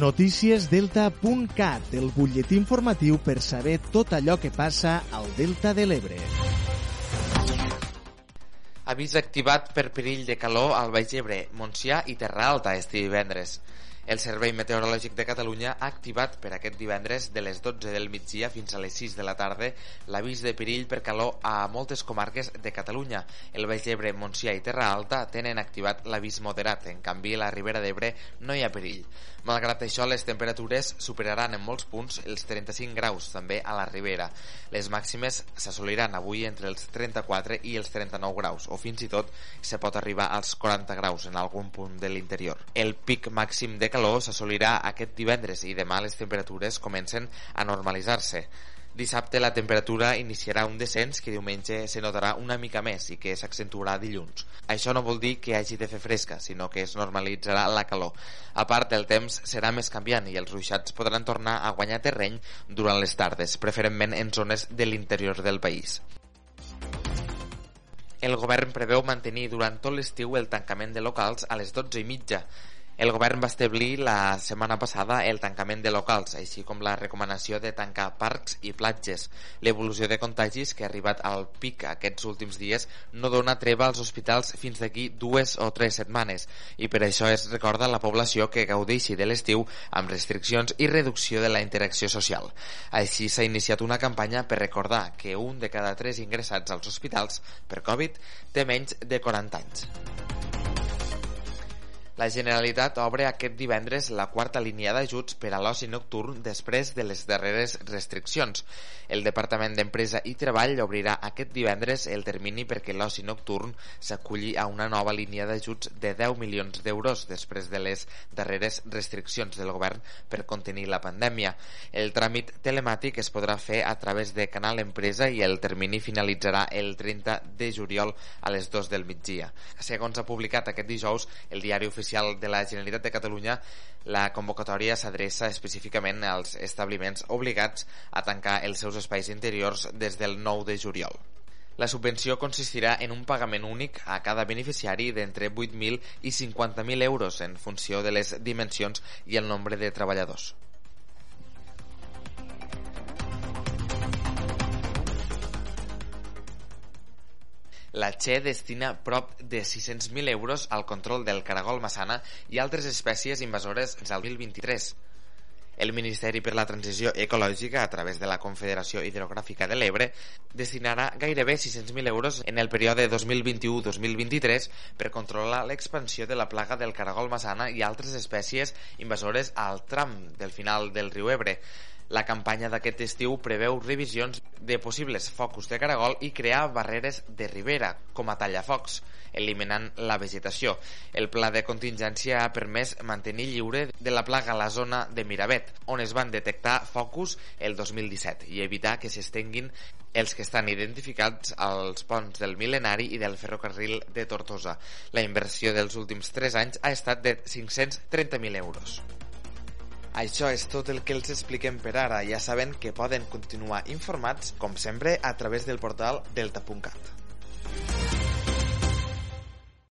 Noticiesdelta.cat, el butlletí informatiu per saber tot allò que passa al Delta de l'Ebre. Avís activat per perill de calor al Baix Ebre, Montsià i Terra Alta este divendres. El Servei Meteorològic de Catalunya ha activat per aquest divendres de les 12 del migdia fins a les 6 de la tarda l'avís de perill per calor a moltes comarques de Catalunya. El Baix Ebre, Montsià i Terra Alta tenen activat l'avís moderat, en canvi a la Ribera d'Ebre no hi ha perill. Malgrat això, les temperatures superaran en molts punts els 35 graus, també a la Ribera. Les màximes s'assoliran avui entre els 34 i els 39 graus, o fins i tot se pot arribar als 40 graus en algun punt de l'interior. El pic màxim de calor s'assolirà aquest divendres i demà les temperatures comencen a normalitzar-se. Dissabte la temperatura iniciarà un descens que diumenge se notarà una mica més i que s'accentuarà dilluns. Això no vol dir que hagi de fer fresca, sinó que es normalitzarà la calor. A part, el temps serà més canviant i els ruixats podran tornar a guanyar terreny durant les tardes, preferentment en zones de l'interior del país. El govern preveu mantenir durant tot l'estiu el tancament de locals a les 12 i mitja. El govern va establir la setmana passada el tancament de locals, així com la recomanació de tancar parcs i platges. L'evolució de contagis, que ha arribat al pic aquests últims dies, no dona treva als hospitals fins d'aquí dues o tres setmanes i per això es recorda la població que gaudeixi de l'estiu amb restriccions i reducció de la interacció social. Així s'ha iniciat una campanya per recordar que un de cada tres ingressats als hospitals per Covid té menys de 40 anys. La Generalitat obre aquest divendres la quarta línia d'ajuts per a l'oci nocturn després de les darreres restriccions. El Departament d'Empresa i Treball obrirà aquest divendres el termini perquè l'oci nocturn s'aculli a una nova línia d'ajuts de 10 milions d'euros després de les darreres restriccions del govern per contenir la pandèmia. El tràmit telemàtic es podrà fer a través de Canal Empresa i el termini finalitzarà el 30 de juliol a les 2 del migdia. Segons ha publicat aquest dijous el diari oficial oficial de la Generalitat de Catalunya, la convocatòria s'adreça específicament als establiments obligats a tancar els seus espais interiors des del 9 de juliol. La subvenció consistirà en un pagament únic a cada beneficiari d'entre 8.000 i 50.000 euros en funció de les dimensions i el nombre de treballadors. La Che destina prop de 600.000 euros al control del caragol massana i altres espècies invasores al 2023. El Ministeri per la Transició Ecològica, a través de la Confederació Hidrogràfica de l'Ebre, destinarà gairebé 600.000 euros en el període 2021-2023 per controlar l'expansió de la plaga del caragol massana i altres espècies invasores al tram del final del riu Ebre. La campanya d'aquest estiu preveu revisions de possibles focus de caragol i crear barreres de ribera, com a tallafocs, eliminant la vegetació. El pla de contingència ha permès mantenir lliure de la plaga la zona de Miravet, on es van detectar focus el 2017, i evitar que s'estenguin els que estan identificats als ponts del Milenari i del ferrocarril de Tortosa. La inversió dels últims 3 anys ha estat de 530.000 euros. Això és tot el que els expliquem per ara. Ja saben que poden continuar informats, com sempre, a través del portal delta.cat.